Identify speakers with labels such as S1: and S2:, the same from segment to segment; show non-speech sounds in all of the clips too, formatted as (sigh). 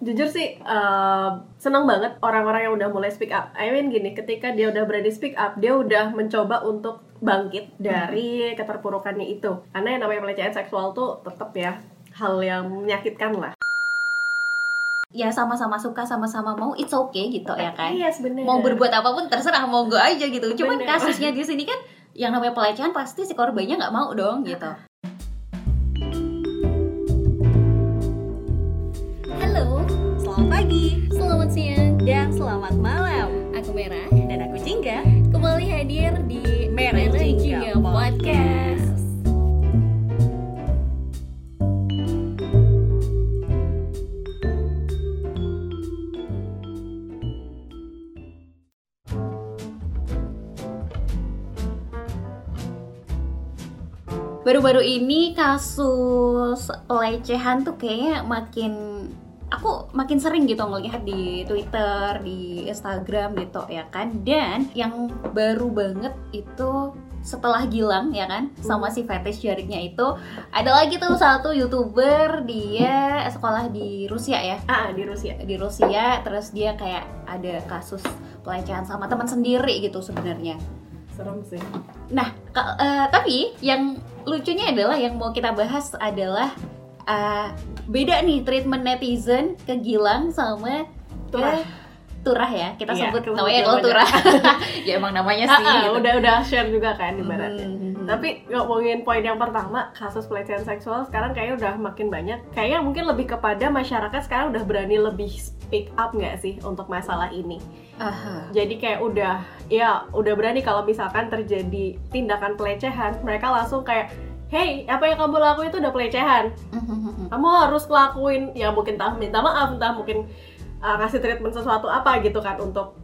S1: jujur sih uh, senang banget orang-orang yang udah mulai speak up. I mean gini, ketika dia udah berani speak up, dia udah mencoba untuk bangkit dari keterpurukannya itu. Karena yang namanya pelecehan seksual tuh tetap ya hal yang menyakitkan lah.
S2: ya sama-sama suka sama-sama mau it's okay gitu ya kan
S1: Iya sebenarnya.
S2: mau berbuat apa pun terserah mau gue aja gitu cuman
S1: Bener.
S2: kasusnya di sini kan yang namanya pelecehan pasti si korbannya nggak mau dong gitu merah
S3: Dan aku Jingga, kembali hadir di Merah Jingga Podcast.
S2: baru-baru ini kasus pelecehan tuh kayaknya makin aku makin sering gitu ngelihat di Twitter, di Instagram gitu ya kan. Dan yang baru banget itu setelah Gilang ya kan sama si fetish jaringnya itu ada lagi tuh satu youtuber dia sekolah di Rusia ya
S1: ah di Rusia.
S2: di Rusia terus dia kayak ada kasus pelecehan sama teman sendiri gitu sebenarnya
S1: Serem sih.
S2: Nah, eh, tapi yang lucunya adalah yang mau kita bahas adalah eh, beda nih treatment netizen ke Gilang sama ke
S1: Turah.
S2: Turah ya. Kita
S1: Iya,
S2: sebut namanya kalau. Turah. (laughs) (laughs) ya emang namanya sih.
S1: Ah,
S2: gitu.
S1: udah udah share juga kan ibaratnya.
S2: Hmm.
S1: Tapi ngomongin poin yang pertama, kasus pelecehan seksual sekarang kayaknya udah makin banyak. Kayaknya mungkin lebih kepada masyarakat sekarang udah berani lebih speak up nggak sih untuk masalah ini.
S2: Aha.
S1: Jadi kayak udah, ya udah berani kalau misalkan terjadi tindakan pelecehan, mereka langsung kayak, hey, apa yang kamu lakuin itu udah pelecehan. Kamu harus ngelakuin, ya mungkin entah minta maaf, entah mungkin uh, ngasih treatment sesuatu apa gitu kan untuk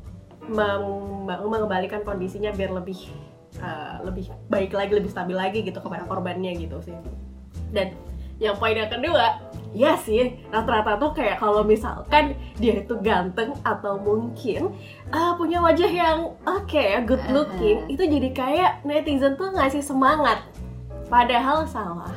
S1: meng- mengembalikan kondisinya biar lebih uh, lebih baik lagi, lebih stabil lagi gitu kepada korbannya gitu sih. Dan yang poin yang kedua, ya sih rata-rata tuh kayak kalau misalkan dia itu ganteng atau mungkin uh, punya wajah yang oke ya good looking, itu jadi kayak netizen tuh ngasih semangat. Padahal salah.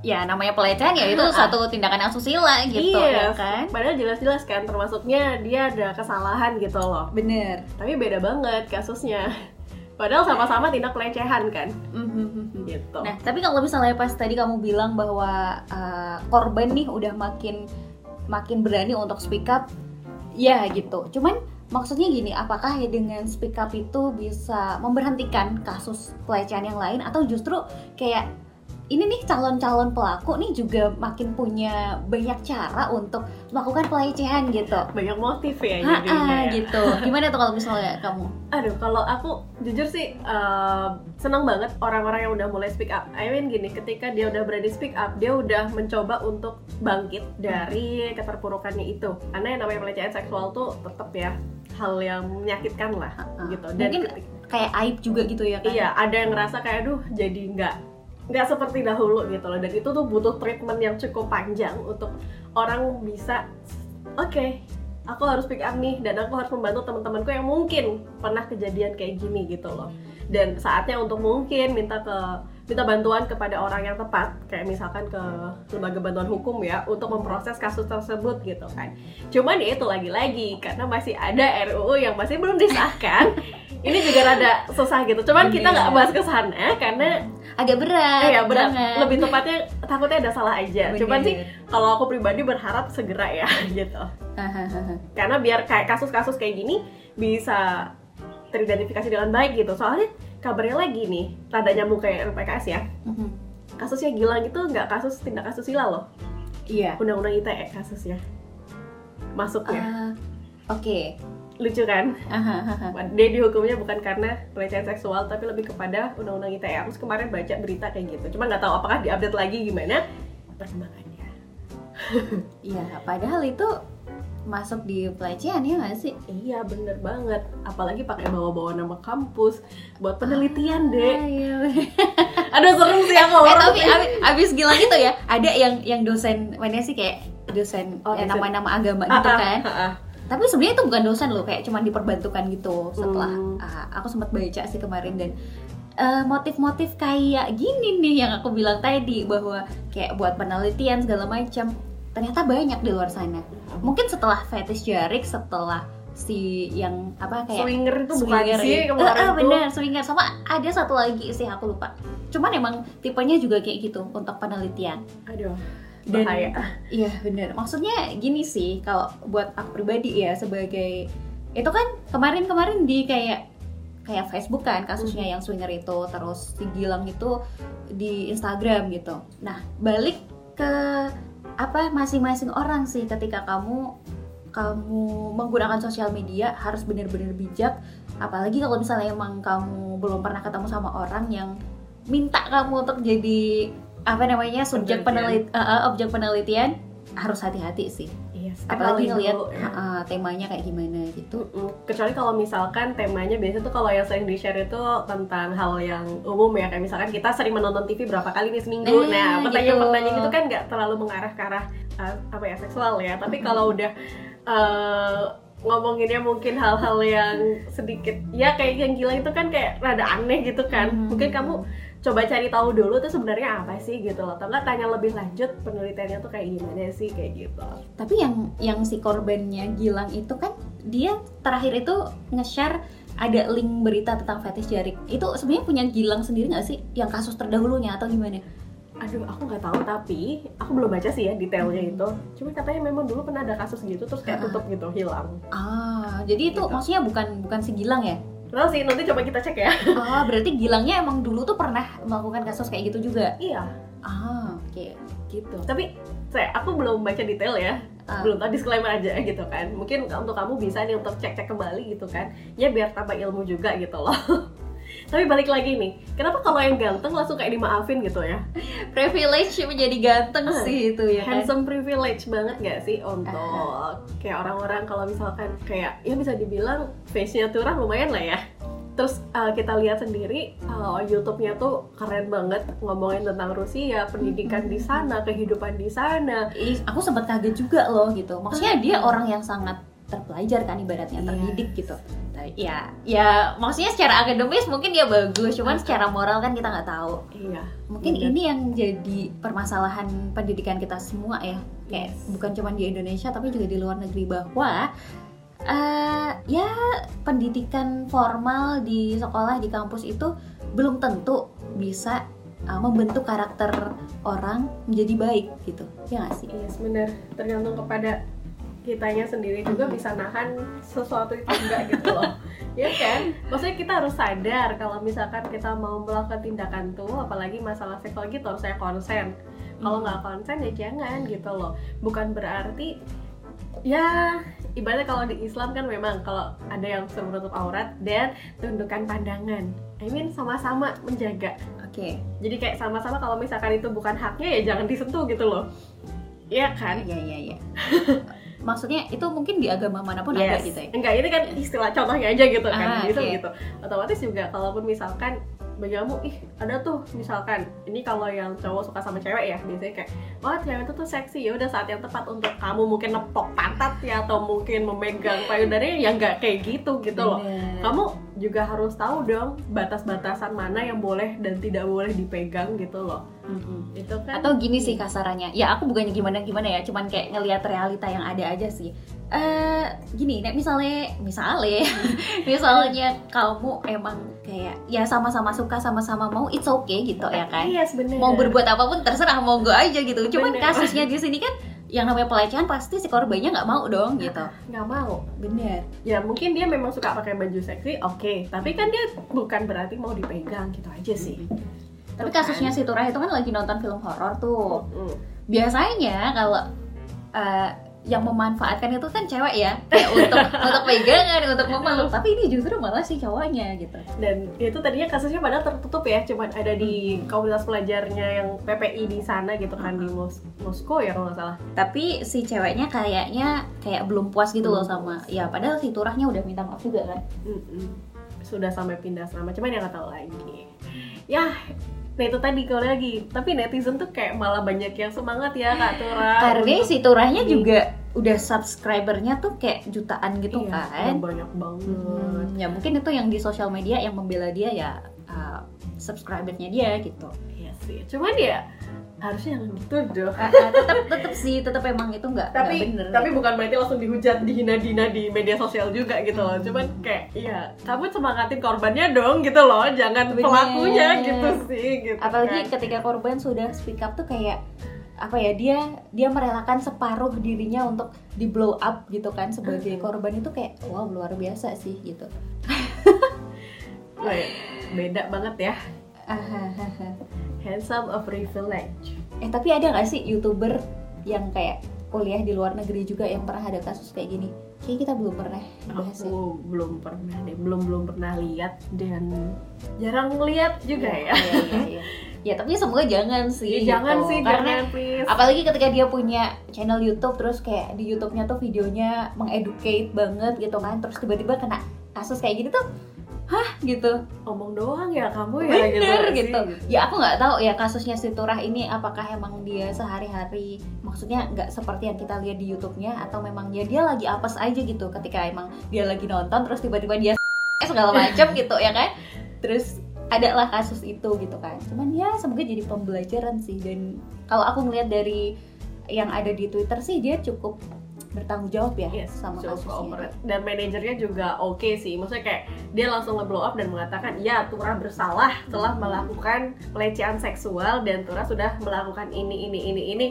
S2: Ya namanya pelecehan ya itu satu tindakan asusila gitu
S1: iya
S2: ya kan.
S1: Padahal jelas-jelas kan, termasuknya dia ada kesalahan gitu loh.
S2: Bener.
S1: Tapi beda banget kasusnya. Padahal sama-sama tindak pelecehan kan, gitu.
S2: Nah, tapi kalau misalnya pas tadi kamu bilang bahwa uh, korban nih udah makin makin berani untuk speak up, ya gitu. Cuman maksudnya gini, apakah ya dengan speak up itu bisa memberhentikan kasus pelecehan yang lain atau justru kayak ini nih calon-calon pelaku nih juga makin punya banyak cara untuk melakukan pelecehan gitu.
S1: Banyak motif ya
S2: Ha
S1: jadinya ya.
S2: gitu. Gimana tuh kalau misalnya kamu?
S1: Aduh, kalau aku jujur sih uh, senang banget orang-orang yang udah mulai speak up. I mean gini, ketika dia udah berani speak up, dia udah mencoba untuk bangkit dari keterpurukannya itu. Karena yang namanya pelecehan seksual tuh tetap ya hal yang menyakitkan lah
S2: Ha-ha.
S1: gitu. Dan
S2: Mungkin
S1: ketika-
S2: kayak aib juga gitu ya kan?
S1: Iya, ada yang ngerasa kayak aduh jadi nggak nggak seperti dahulu gitu loh. Dan itu tuh butuh treatment yang cukup panjang untuk orang bisa oke, aku harus pick up nih dan aku harus membantu teman-temanku yang mungkin pernah kejadian kayak gini gitu loh. Dan saatnya untuk mungkin minta ke minta bantuan kepada orang yang tepat kayak misalkan ke lembaga bantuan hukum ya untuk memproses kasus tersebut gitu kan cuman ya itu lagi-lagi karena masih ada RUU yang masih belum disahkan (laughs) ini juga rada susah gitu cuman kita nggak
S2: Iya.
S1: bahas ke sana karena
S2: agak berat.
S1: eh ya berat
S2: jangan.
S1: lebih tepatnya takutnya ada salah aja
S2: Bener.
S1: cuman sih kalau aku pribadi berharap segera ya (laughs) gitu karena biar kayak kasus-kasus kayak gini bisa teridentifikasi dengan baik gitu soalnya kabarnya lagi nih rada nyambung kayak LPKS ya
S2: Mhm.
S1: kasusnya Gilang itu nggak kasus tindak asusila loh
S2: Iya.
S1: undang-undang ITE kasusnya masuknya
S2: Ah, Oke.
S1: Lucu kan? (laughs) Dia dihukumnya bukan karena pelecehan seksual tapi lebih kepada undang-undang ITE aku kemarin baca berita kayak gitu. Cuma nggak tahu apakah diupdate lagi gimana. Perkembangannya. (laughs)
S2: Iya, padahal itu masuk di pelecehan ya nggak sih?
S1: iya bener banget. Apalagi pakai bawa-bawa nama kampus. Buat penelitian
S2: Ah,
S1: deh
S2: iya. (laughs)
S1: aduh serem sih aku
S2: eh tapi abis, abis gila gitu ya, ada yang yang dosen mana sih kayak dosen
S1: Oh,
S2: ya, nama-nama agama
S1: Ah,
S2: gitu
S1: ah,
S2: kan?
S1: ah, ah.
S2: Tapi sebenarnya itu bukan dosen loh, kayak cuman diperbantukan gitu setelah
S1: Hmm.
S2: ah, aku sempat baca sih kemarin dan eh, motif-motif kayak gini nih yang aku bilang tadi bahwa kayak buat penelitian segala macam ternyata banyak di luar sana mungkin setelah fetish jarik setelah si yang apa kayak
S1: swinger itu bukan
S2: swinger
S1: sih
S2: ya.
S1: kemarin
S2: eh,
S1: tuh.
S2: bener swinger sama ada satu lagi sih aku lupa cuman emang tipenya juga kayak gitu untuk penelitian
S1: aduh
S2: Dan-
S1: bahaya
S2: Iya bener. Maksudnya gini sih, kalau buat aku pribadi ya sebagai itu kan kemarin-kemarin di kayak kayak Facebook kan kasusnya
S1: Mhm.
S2: yang swinger itu, terus si Gilang itu di Instagram gitu. Nah balik ke apa masing-masing orang sih ketika kamu kamu menggunakan sosial media harus benar-benar bijak. Apalagi kalau misalnya emang kamu belum pernah ketemu sama orang yang minta kamu untuk jadi apa namanya subjek
S1: Penelitian.
S2: penelit uh, objek penelitian harus hati-hati sih
S1: iya
S2: apalagi ngelihat
S1: ya.
S2: uh, temanya kayak gimana gitu
S1: kecuali kalau misalkan temanya biasanya tuh kalau yang sering di share itu tentang hal yang umum ya kayak misalkan kita sering menonton TV berapa kali nih seminggu
S2: Nah,
S1: nah pertanyaan-pertanyaan
S2: gitu.
S1: gitu kan nggak terlalu mengarah ke arah uh, apa ya seksual ya tapi kalau udah uh, ngomonginnya mungkin hal-hal yang sedikit ya kayak yang gila itu kan kayak rada aneh gitu kan
S2: Mhm.
S1: mungkin kamu coba cari tahu dulu tuh sebenarnya apa sih gitu loh atau tanya lebih lanjut penelitiannya tuh kayak gimana sih kayak gitu
S2: tapi yang yang si korbannya Gilang itu kan dia terakhir itu nge-share ada link berita tentang fetish jarik itu sebenarnya punya Gilang sendiri nggak sih yang kasus terdahulunya atau gimana
S1: Aduh, aku nggak tahu tapi aku belum baca sih ya detailnya itu. Cuma katanya memang dulu pernah ada kasus gitu terus kayak
S2: Ah.
S1: tutup gitu, hilang.
S2: ah jadi itu
S1: Gitu.
S2: maksudnya bukan bukan si Gilang ya
S1: Tahu sih, nanti coba kita cek ya.
S2: ah berarti Gilangnya emang dulu tuh pernah melakukan kasus kayak gitu juga
S1: iya,
S2: ah oke
S1: gitu. Tapi saya aku belum baca detail ya.
S2: Ah.
S1: Belum tahu disclaimer aja gitu kan. Mungkin untuk kamu bisa nih untuk cek-cek kembali gitu kan. Ya biar tambah ilmu juga gitu loh. (laughs) Tapi balik lagi nih, kenapa kalau yang ganteng langsung kayak dimaafin gitu ya?
S2: privilege menjadi ganteng
S1: Ah,
S2: sih itu ya kan?
S1: handsome privilege banget gak sih untuk kayak orang-orang kalau misalkan kayak ya bisa dibilang face-nya turah lumayan lah ya. Terus uh, kita lihat sendiri uh, YouTube-nya tuh keren banget ngomongin tentang Rusia pendidikan di sana kehidupan di sana.
S2: Ih, aku sempat kaget juga loh gitu. Maksudnya dia orang yang sangat terpelajar kan ibaratnya
S1: Yes.
S2: terdidik gitu. Tapi ya, ya maksudnya secara akademis mungkin dia bagus, cuman secara moral kan kita nggak tahu.
S1: iya
S2: Mungkin
S1: Bener.
S2: ini yang jadi permasalahan pendidikan kita semua ya. Kayak
S1: Yes.
S2: bukan cuma di Indonesia tapi juga di luar negeri bahwa eh ya pendidikan formal di sekolah di kampus itu belum tentu bisa uh, membentuk karakter orang menjadi baik gitu. Ya nggak sih?
S1: iya benar tergantung kepada kitanya sendiri juga bisa nahan sesuatu itu enggak gitu loh. (laughs) Ya kan? Maksudnya kita harus sadar kalau misalkan kita mau melakukan tindakan tuh apalagi masalah seksual gitu harus saya konsen. Kalau nggak konsen ya jangan gitu loh. Bukan berarti ya ibaratnya kalau di Islam kan memang kalau ada yang suruh menutup aurat dan tundukkan pandangan. I mean sama-sama menjaga.
S2: Oke.
S1: jadi kayak sama-sama kalau misalkan itu bukan haknya ya jangan disentuh gitu loh. Iya kan?
S2: Iya iya iya. (laughs) Maksudnya itu mungkin di agama mana pun ada
S1: Yes.
S2: gitu ya.
S1: Enggak, ini kan istilah contohnya aja gitu kan.
S2: Ah,
S1: gitu
S2: oke.
S1: gitu. Otomatis juga kalaupun misalkan bagi kamu ih ada tuh misalkan ini kalau yang cowok suka sama cewek ya biasanya kayak wah cewek itu tuh seksi ya udah saat yang tepat untuk kamu mungkin nepok pantat ya atau mungkin memegang payudaranya ya nggak kayak gitu gitu loh
S2: Bener.
S1: kamu juga harus tahu dong batas-batasan mana yang boleh dan tidak boleh dipegang gitu loh
S2: Mm-mm.
S1: itu kan
S2: Atau gini sih kasarannya. Ya aku bukannya gimana gimana ya, cuman kayak ngelihat realita yang ada aja sih. Eh gini, nek misalnya misalnya (laughs) misalnya kamu emang kayak ya sama-sama suka sama-sama mau it's okay gitu ya kan.
S1: iya sebenarnya
S2: Mau berbuat apa pun terserah monggo aja gitu. Cuman
S1: Bener.
S2: kasusnya di (laughs) sini kan yang namanya pelecehan pasti si korbannya nggak mau dong gitu.
S1: nggak mau
S2: Bener.
S1: ya mungkin dia memang suka pakai baju seksi oke tapi kan dia bukan berarti mau dipegang gitu aja sih
S2: Tapi kasusnya si Turah itu kan lagi nonton film horor tuh.
S1: Mm.
S2: biasanya kalau uh, yang memanfaatkan itu kan cewek ya. Kayak untuk (laughs) untuk pegangan untuk memeluk. Tapi ini justru malah si cowoknya gitu.
S1: Dan itu tadinya kasusnya padahal tertutup ya cuman ada di komunitas pelajarnya yang PPI di sana gitu kan di Mos Moskow ya kalau nggak salah.
S2: Tapi si ceweknya kayaknya kayak belum puas gitu loh sama ya padahal si turahnya udah minta maaf juga kan.
S1: Mm-mm. sudah sampai pindah sama cuman yang nggak tahu lagi. Ya nah itu tadi kalau lagi. Tapi netizen tuh kayak malah banyak yang semangat ya kak Tura
S2: karena
S1: untuk-
S2: si turahnya juga udah subscribernya tuh kayak jutaan gitu
S1: Iya,
S2: kan.
S1: banyak banget.
S2: Hmm, ya mungkin itu yang di sosial media yang membela dia ya uh, subscribernya dia gitu.
S1: Iya sih, cuman ya harusnya jangan gitu dong
S2: Ah, ah, tetap tetap sih tetap emang itu nggak
S1: tapi
S2: bener
S1: tapi bukan berarti langsung dihujat dihina-dina di media sosial juga gitu loh cuman kayak iya kamu semangatin korbannya dong gitu loh jangan
S2: Bener.
S1: pelakunya gitu sih gitu
S2: apalagi
S1: kan.
S2: ketika korban sudah speak up tuh kayak apa ya dia dia merelakan separuh dirinya untuk di blow up gitu kan sebagai korban itu kayak wow luar biasa sih gitu
S1: beda banget ya. (laughs) handsome of privilege.
S2: Eh tapi ada nggak sih youtuber yang kayak kuliah di luar negeri juga yang pernah ada kasus kayak gini? Kayak kita belum pernah bahas ya.
S1: Aku belum pernah deh belum belum pernah lihat dan jarang lihat juga ya,
S2: Iya, iya, iya. ya tapi semoga jangan sih
S1: Ya, jangan
S2: gitu.
S1: sih
S2: karena
S1: jangan please.
S2: apalagi ketika dia punya channel YouTube terus kayak di YouTube-nya tuh videonya mengeducate banget gitu kan. Terus tiba-tiba kena kasus kayak gitu tuh hah? Gitu.
S1: Omong doang ya kamu ya
S2: bener
S1: sih,
S2: gitu. ya aku nggak tahu ya kasusnya si Turah ini apakah emang dia sehari-hari maksudnya nggak seperti yang kita lihat di YouTube-nya atau memang ya dia lagi apes aja gitu. Ketika emang dia lagi nonton terus tiba-tiba dia (laughs) segala macam gitu ya kan? Terus adalah kasus itu gitu kan. Cuman ya semoga jadi pembelajaran sih. Dan kalau aku ngeliat dari yang ada di Twitter sih dia cukup bertanggung jawab ya
S1: Yes,
S2: sama kasusnya.
S1: dan manajernya juga oke sih. Maksudnya kayak dia langsung nge-blow up dan mengatakan ya Turah bersalah telah melakukan pelecehan seksual dan Turah sudah melakukan ini ini ini ini.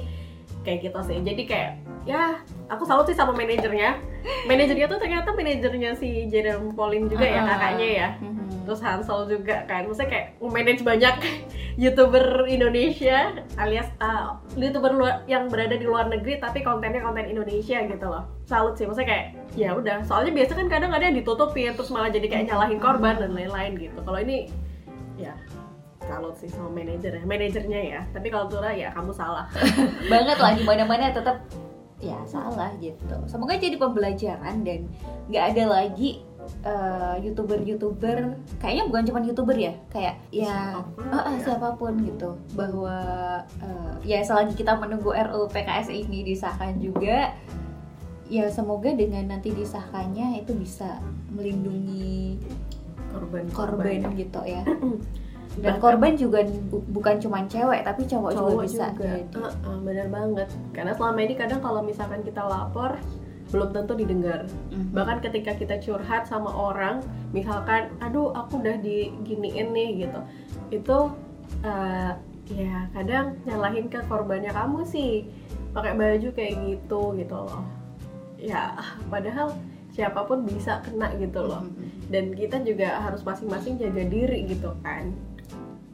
S1: Kayak gitu sih. Jadi kayak ya aku salut sih sama manajernya. Manajernya tuh ternyata manajernya si Jerome Pauline juga ya
S2: Ah,
S1: kakaknya ya.
S2: Mhm.
S1: Terus Hansel juga kan. Maksudnya kayak manage banyak (laughs) youtuber Indonesia alias uh, youtuber luar, yang berada di luar negeri tapi kontennya konten Indonesia gitu loh. Salut sih maksudnya kayak ya udah. Soalnya biasa kan kadang ada yang ditutupin terus malah jadi kayak nyalahin korban dan lain-lain gitu. Kalau ini ya salut sih sama manajer ya manajernya ya tapi kalau Tura ya kamu salah. (laughs)
S2: Banget lah mana mana tetap ya salah gitu. Semoga jadi pembelajaran dan nggak ada lagi eh, youtuber-youtuber. Kayaknya bukan cuma youtuber ya kayak ya
S1: Siapa pun,
S2: eh, eh,
S1: ya.
S2: siapa pun gitu. Bahwa eh, ya selagi kita menunggu RUU PKS ini disahkan juga ya semoga dengan nanti disahkannya itu bisa melindungi
S1: korban
S2: korban gitu ya. (clears throat) Dan
S1: Bahkan-
S2: korban juga bu- bukan cuma cewek tapi cowok, juga
S1: cowok
S2: bisa
S1: juga,
S2: jadi
S1: Heeh, bener banget. Karena selama ini kadang kalau misalkan kita lapor belum tentu didengar.
S2: Mhm.
S1: bahkan ketika kita curhat sama orang misalkan aduh aku udah diginiin nih gitu. Itu eh, ya kadang nyalahin ke korbannya kamu sih. Pakai baju kayak gitu gitu loh. Ya padahal siapa pun bisa kena gitu loh.
S2: Mhm.
S1: dan kita juga harus masing-masing jaga diri gitu kan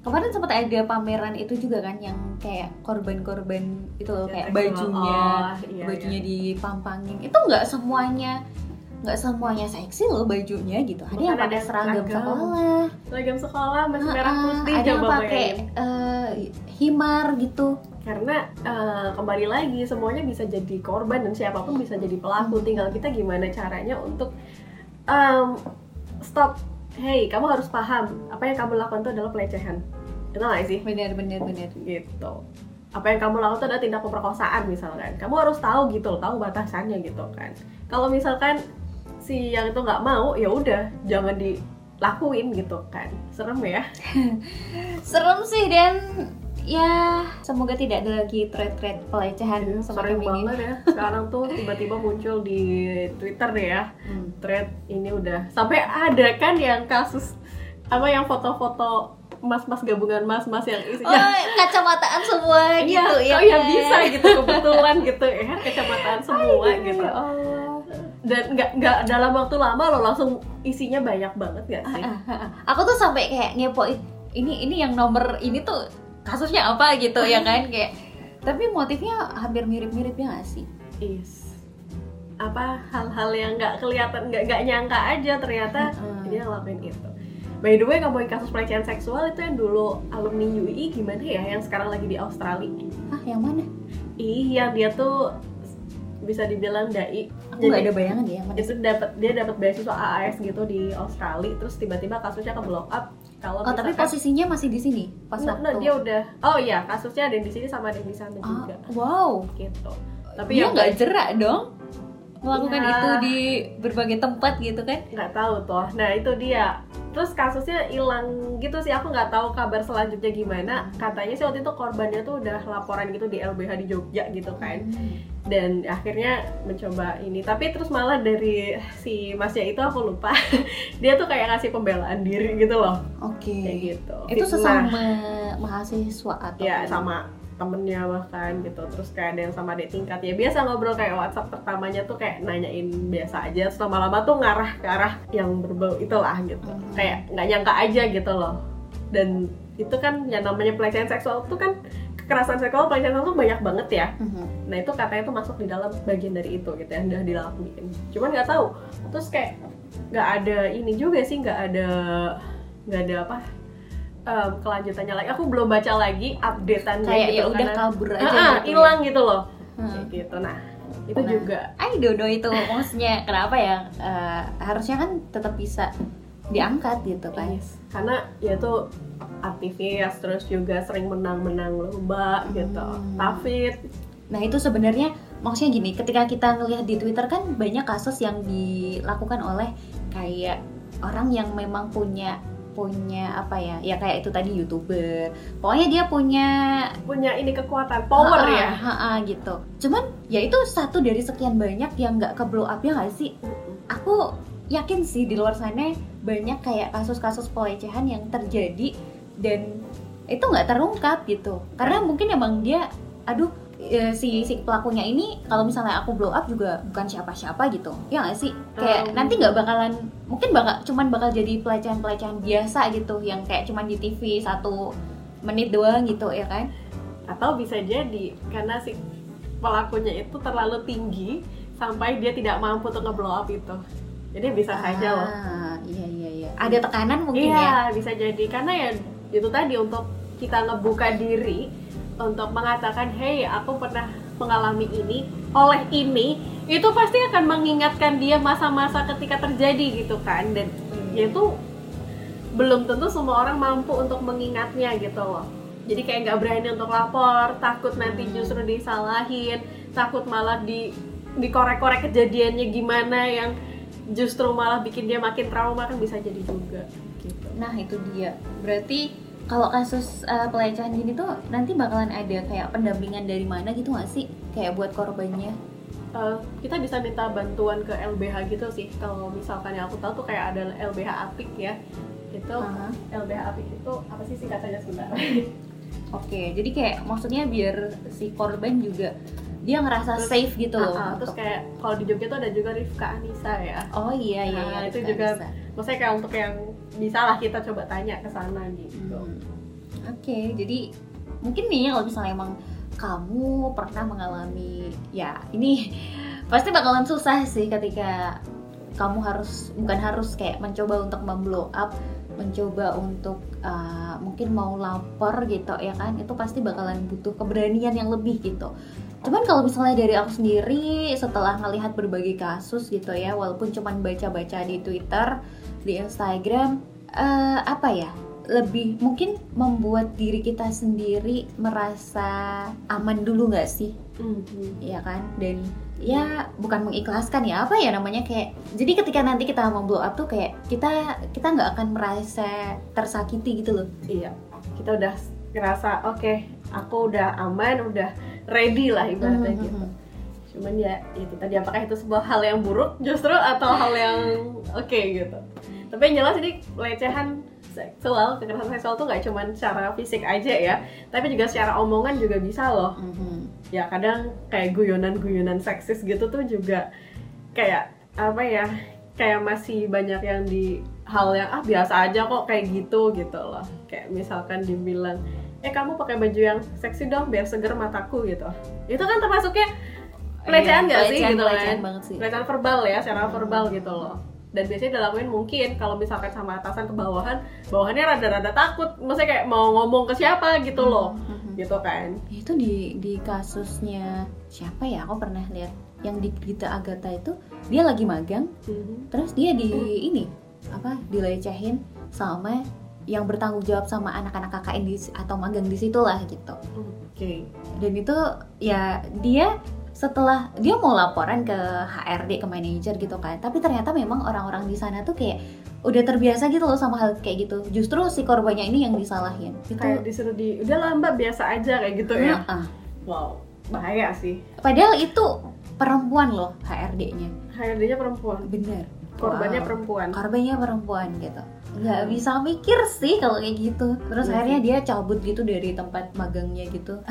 S2: Kemarin sempat ada pameran itu juga kan yang kayak korban-korban itu loh
S1: Ya,
S2: kayak bajunya,
S1: Oh, iya,
S2: bajunya
S1: iya.
S2: dipampangin. Itu nggak semuanya nggak semuanya seksi loh bajunya gitu. Ada yang pakai seragam sekolah,
S1: seragam sekolah masih merah
S2: Ah,
S1: putih
S2: ada yang pakai eh, himar gitu.
S1: karena eh, kembali lagi semuanya bisa jadi korban dan siapa pun bisa jadi pelaku tinggal kita gimana caranya untuk em, stop hey kamu harus paham apa yang kamu lakukan itu adalah pelecehan itu nggak sih?
S2: Bener bener bener.
S1: gitu. Apa yang kamu lakukan adalah tindak pemerkosaan misalkan. Kamu harus tahu gitu loh tahu batasannya gitu kan. Kalau misalkan si yang itu nggak mau ya udah jangan dilakuin gitu kan. Serem ya? (laughs)
S2: Serem sih dan. Ya semoga tidak ada lagi thread-thread pelecehan semacam
S1: sering
S2: ini.
S1: banget ya. (laughs) Sekarang tuh tiba-tiba muncul di Twitter deh ya
S2: Hmm.
S1: thread ini udah. Sampai ada kan yang kasus apa yang foto-foto mas-mas gabungan mas-mas yang
S2: Oh,
S1: isinya
S2: kacamataan semua (laughs) gitu
S1: iya.
S2: ya.
S1: oh ya bisa gitu kebetulan gitu ya kecamataan semua gitu.
S2: Ya Allah.
S1: dan nggak nggak dalam waktu lama lo langsung isinya banyak banget gak sih?
S2: Aku tuh sampai kayak ngepoin ini ini yang nomor ini tuh kasusnya apa? gitu ya kan (laughs) kayak. Tapi motifnya hampir mirip-mirip ya nggak sih?
S1: Is apa hal-hal yang nggak kelihatan nggak nggak nyangka aja ternyata
S2: Mm-mm.
S1: dia ngelakuin itu by the way ngomongin kasus pelecehan seksual itu yang dulu alumni UI gimana ya? Yang sekarang lagi di Australia.
S2: Ah yang mana?
S1: Ih yang dia tuh bisa dibilang dai.
S2: Aku nggak ada bayangan ya
S1: itu dapat dia dapat beasiswa AAS gitu di Australia terus tiba-tiba kasusnya ke blow up. Kalau
S2: oh tapi posisinya masih di sini? Pas
S1: Nggak,
S2: waktu
S1: nggak, dia udah oh iya kasusnya ada yang di sini sama ada yang di sana
S2: Ah,
S1: juga.
S2: wow.
S1: Gitu. Tapi
S2: dia nggak jerak dong melakukan
S1: Ya.
S2: itu di berbagai tempat gitu kan?
S1: Nggak tahu tuh nah itu dia. Terus kasusnya hilang gitu sih. Aku nggak tahu kabar selanjutnya gimana. Katanya sih waktu itu korbannya tuh udah laporan gitu di LBH di Jogja gitu kan. Dan akhirnya mencoba ini. Tapi terus malah dari si masnya itu aku lupa. (laughs) Dia tuh kayak ngasih pembelaan diri gitu loh.
S2: Oke.
S1: Kayak gitu.
S2: Itu
S1: Fitnah.
S2: sesama mahasiswa atau
S1: ya sama temennya bahkan gitu. Terus kayak ada yang sama adik tingkat. Ya biasa ngobrol kayak WhatsApp pertamanya tuh kayak nanyain biasa aja. Terus lama-lama tuh ngarah ke arah yang berbau itulah gitu.
S2: Hmm.
S1: kayak nggak nyangka aja gitu loh. Dan itu kan yang namanya pelecehan seksual tuh kan kekerasan seksual pelecehan seksual tuh banyak banget ya.
S2: Mhm.
S1: nah itu katanya tuh masuk di dalam bagian dari itu gitu yang udah dilakuin. Cuman nggak tahu. Terus kayak nggak ada ini juga sih nggak ada nggak ada apa em, kelanjutannya lagi aku belum baca lagi updateannya
S2: kayak
S1: gitu
S2: ya udah
S1: karena-
S2: kabur aja
S1: Ah, ah,
S2: gitu ya.
S1: hilang gitu loh
S2: Hmm.
S1: kayak gitu nah itu
S2: Nah.
S1: juga
S2: I don't know itu maksudnya kenapa ya eh, harusnya kan tetap bisa diangkat gitu kan
S1: Yes. karena ya itu aktivis terus juga sering menang-menang lomba gitu
S2: Hmm.
S1: Tafid
S2: Nah itu sebenarnya maksudnya gini, ketika kita ngelihat di Twitter kan banyak kasus yang dilakukan oleh kayak orang yang memang punya punya apa ya, ya kayak itu tadi youtuber. Pokoknya dia punya
S1: punya ini kekuatan power
S2: Ha-ha,
S1: ya
S2: ha-ha, gitu. Cuman ya itu satu dari sekian banyak yang nggak ke blow up ya nggak sih? Aku yakin sih di luar sana banyak kayak kasus-kasus pelecehan yang terjadi dan itu nggak terungkap gitu. Karena mungkin emang dia, aduh si si pelakunya ini kalau misalnya aku blow up juga bukan siapa-siapa gitu ya nggak sih kayak
S1: Um.
S2: nanti nggak bakalan mungkin bakal cuman bakal jadi pelecehan-pelecehan biasa gitu yang kayak cuman di TV satu menit doang gitu ya kan
S1: atau bisa jadi karena si pelakunya itu terlalu tinggi sampai dia tidak mampu untuk nge-blow up itu jadi bisa saja loh
S2: Ah, iya iya iya. Ada tekanan mungkin ya.
S1: iya bisa jadi karena ya itu tadi untuk kita ngebuka diri untuk mengatakan hey aku pernah mengalami ini oleh ini itu pasti akan mengingatkan dia masa-masa ketika terjadi gitu kan. Dan ya itu belum tentu semua orang mampu untuk mengingatnya gitu loh. Jadi kayak nggak berani untuk lapor takut nanti justru disalahin takut malah di dikorek-korek kejadiannya gimana yang justru malah bikin dia makin trauma kan bisa jadi juga gitu.
S2: Nah, itu dia. Berarti kalau kasus uh, pelecehan gini tuh nanti bakalan ada kayak pendampingan dari mana gitu nggak sih? Kayak buat korbannya.
S1: Eh, kita bisa minta bantuan ke LBH gitu sih kalau misalkan yang aku tahu tuh kayak ada LBH Apik ya itu
S2: Aha.
S1: LBH Apik itu apa sih singkatannya sebentar
S2: Oke, jadi kayak maksudnya biar si korban juga dia ngerasa
S1: Terus-
S2: safe gitu loh.
S1: Ah, terus kayak kalau di Jogja tuh ada juga Rifka Anissa ya
S2: Oh iya iya,
S1: Nah,
S2: iya
S1: itu
S2: bisa,
S1: juga
S2: bisa.
S1: maksudnya kayak untuk yang bisa lah kita coba tanya ke sana gitu
S2: Hmm. Oke, jadi mungkin nih kalau misalnya emang kamu pernah mengalami ya ini (laughs) pasti bakalan susah sih ketika kamu harus bukan harus kayak mencoba untuk memblow up, mencoba untuk uh, mungkin mau lapor gitu ya kan itu pasti bakalan butuh keberanian yang lebih gitu. Cuman kalau misalnya dari aku sendiri setelah ngelihat berbagai kasus gitu ya, walaupun cuman baca-baca di Twitter, di Instagram, eh, apa ya? lebih mungkin membuat diri kita sendiri merasa aman dulu nggak sih
S1: Mhm.
S2: ya kan dan ya bukan mengikhlaskan ya apa ya namanya kayak jadi ketika nanti kita mau blow up tuh kayak kita kita nggak akan merasa tersakiti gitu loh
S1: iya kita udah ngerasa oke aku udah aman udah ready lah ibaratnya
S2: Mhm,
S1: gitu
S2: mhm.
S1: cuman ya itu tadi apakah itu sebuah hal yang buruk justru atau hal yang oke gitu tapi yang jelas ini pelecehan seksual kekerasan seksual tuh nggak cuman secara fisik aja ya tapi juga secara omongan juga bisa loh
S2: Mhm.
S1: ya kadang kayak guyonan-guyonan seksis gitu tuh juga kayak apa ya kayak masih banyak yang di hal yang ah biasa aja kok kayak gitu gitu loh kayak misalkan dibilang eh kamu pakai baju yang seksi dong biar seger mataku gitu itu kan termasuknya pelecehan
S2: Iya,
S1: nggak sih
S2: pelecehan-
S1: gitu
S2: pelecehan
S1: kan
S2: banget sih
S1: pelecehan verbal ya secara
S2: Hmm.
S1: verbal gitu loh dan biasanya dilakuin mungkin kalau misalkan sama atasan ke bawahan bawahannya rada-rada takut maksudnya kayak mau ngomong ke siapa gitu loh
S2: Mhm.
S1: gitu kan
S2: itu di di kasusnya siapa ya aku pernah lihat yang di Gita Agatha itu dia lagi magang
S1: Mhm.
S2: terus dia di ini apa dilecehin sama yang bertanggung jawab sama anak-anak KKN di atau magang di situ lah gitu.
S1: Oke.
S2: Dan itu ya dia setelah dia mau laporan ke HRD ke manajer gitu kan. Tapi ternyata memang orang-orang di sana tuh kayak udah terbiasa gitu loh sama hal kayak gitu. Justru si korbannya ini yang disalahin. Itu
S1: kayak disuruh di udah mbak biasa aja kayak gitu ya.
S2: Uh,
S1: wow bahaya sih.
S2: Padahal itu perempuan loh HRD-nya
S1: HRD-nya perempuan.
S2: Bener
S1: korbannya
S2: Wow.
S1: perempuan.
S2: Korbannya perempuan gitu. Nggak bisa mikir sih kalau kayak gitu. Terus
S1: Iya
S2: akhirnya dia cabut gitu dari tempat magangnya gitu. (laughs)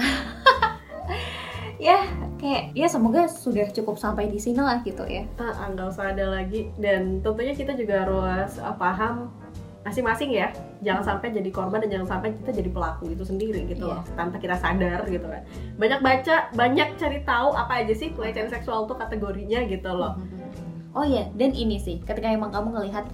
S2: Ya kayak ya semoga sudah cukup sampai di sini lah gitu ya.
S1: Ah, ah, nggak usah ada lagi. Dan tentunya kita juga harus ah, paham masing-masing ya. Jangan sampai jadi korban dan jangan sampai kita jadi pelaku itu sendiri gitu
S2: Iya.
S1: loh. Tanpa kita sadar gitu kan. Banyak baca banyak cari tahu apa aja sih pelecehan seksual tuh kategorinya gitu loh
S2: oh ya dan ini sih ketika emang kamu ngelihat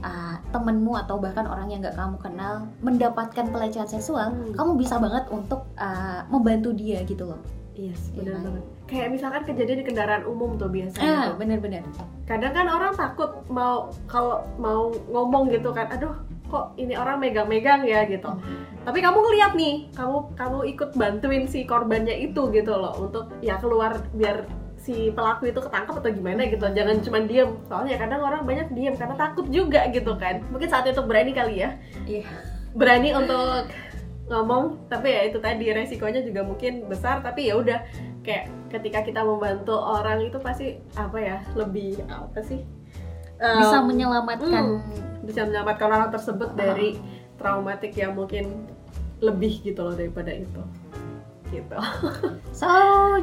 S2: uh, temenmu atau bahkan orang yang nggak kamu kenal mendapatkan pelecehan seksual
S1: Hmm.
S2: kamu bisa banget untuk uh, membantu dia gitu loh
S1: Yes,
S2: Iya
S1: benar
S2: kan?
S1: banget. Kayak misalkan kejadian di kendaraan umum tuh biasanya.
S2: ah
S1: tuh.
S2: bener-bener
S1: Kadang kan orang takut mau kalau mau ngomong gitu kan, aduh kok ini orang megang-megang ya gitu. Tapi kamu ngeliat nih, kamu kamu ikut bantuin si korbannya itu gitu loh untuk ya keluar biar si pelaku itu ketangkap atau gimana gitu. Jangan cuma diem. Soalnya kadang orang banyak diem karena takut juga gitu kan. Mungkin saat itu berani kali ya.
S2: Iya.
S1: Berani untuk ngomong tapi ya itu tadi resikonya juga mungkin besar tapi ya udah kayak ketika kita membantu orang itu pasti apa ya lebih apa sih
S2: bisa
S1: Em,
S2: menyelamatkan
S1: bisa menyelamatkan orang tersebut dari traumatik yang mungkin lebih gitu loh daripada itu gitu (laughs)
S2: So,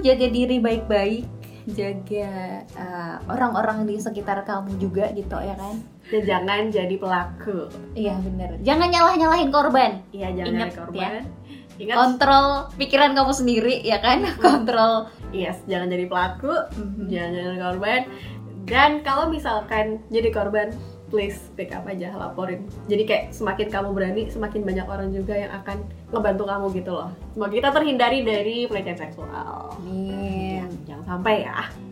S2: jaga diri baik-baik, jaga uh, orang-orang di sekitar kamu juga gitu ya kan?
S1: dan jangan jadi pelaku
S2: Iya bener. Jangan nyalah-nyalahin korban.
S1: iya jangan
S2: Ingat
S1: jadi korban ingat
S2: Kontrol pikiran kamu sendiri ya kan? Kontrol.
S1: yes jangan jadi pelaku
S2: Mhm.
S1: jangan jadi korban dan kalau misalkan jadi korban please pick up aja laporin. Jadi kayak semakin kamu berani semakin banyak orang juga yang akan ngebantu kamu gitu loh. Semoga kita terhindari dari pelecehan seksual.
S2: Amin.
S1: jangan sampai ya